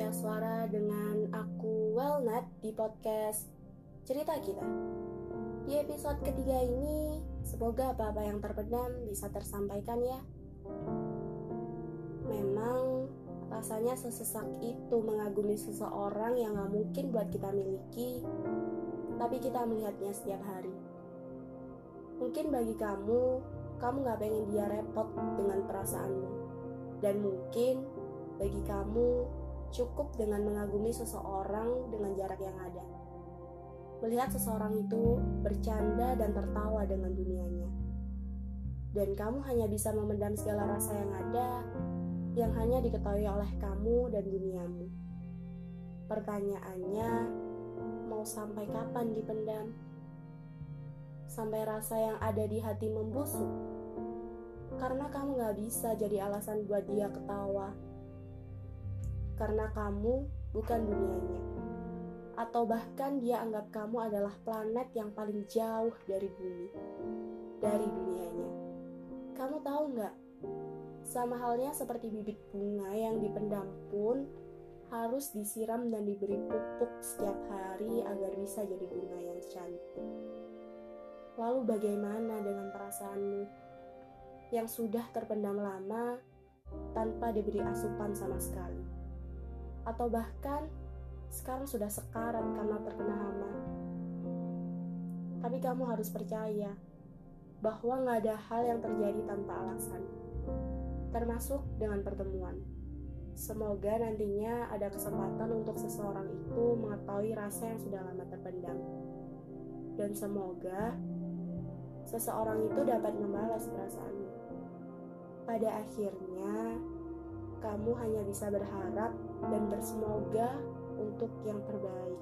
Koyak Suara dengan aku Wellnut di podcast Cerita Kita. Di episode ketiga ini, semoga apa-apa yang terpendam bisa tersampaikan ya. Memang rasanya sesesak itu mengagumi seseorang yang gak mungkin buat kita miliki, tapi kita melihatnya setiap hari. Mungkin bagi kamu, kamu gak pengen dia repot dengan perasaanmu. Dan mungkin bagi kamu cukup dengan mengagumi seseorang dengan jarak yang ada. Melihat seseorang itu bercanda dan tertawa dengan dunianya. Dan kamu hanya bisa memendam segala rasa yang ada yang hanya diketahui oleh kamu dan duniamu. Pertanyaannya, mau sampai kapan dipendam? Sampai rasa yang ada di hati membusuk karena kamu gak bisa jadi alasan buat dia ketawa. Karena kamu bukan dunianya. Atau bahkan dia anggap kamu adalah planet yang paling jauh dari bumi. Dari dunianya. Kamu tahu gak? Sama halnya seperti bibit bunga yang dipendam pun harus disiram dan diberi pupuk setiap hari agar bisa jadi bunga yang cantik. Lalu bagaimana dengan perasaanmu? Yang sudah terpendam lama tanpa diberi asupan sama sekali. Atau bahkan sekarang sudah sekarat karena terkena hama. Tapi kamu harus percaya bahwa nggak ada hal yang terjadi tanpa alasan, termasuk dengan pertemuan. Semoga nantinya ada kesempatan untuk seseorang itu mengetahui rasa yang sudah lama terpendam. Dan semoga seseorang itu dapat membalas perasaanmu. Pada akhirnya, kamu hanya bisa berharap dan bersemoga untuk yang terbaik.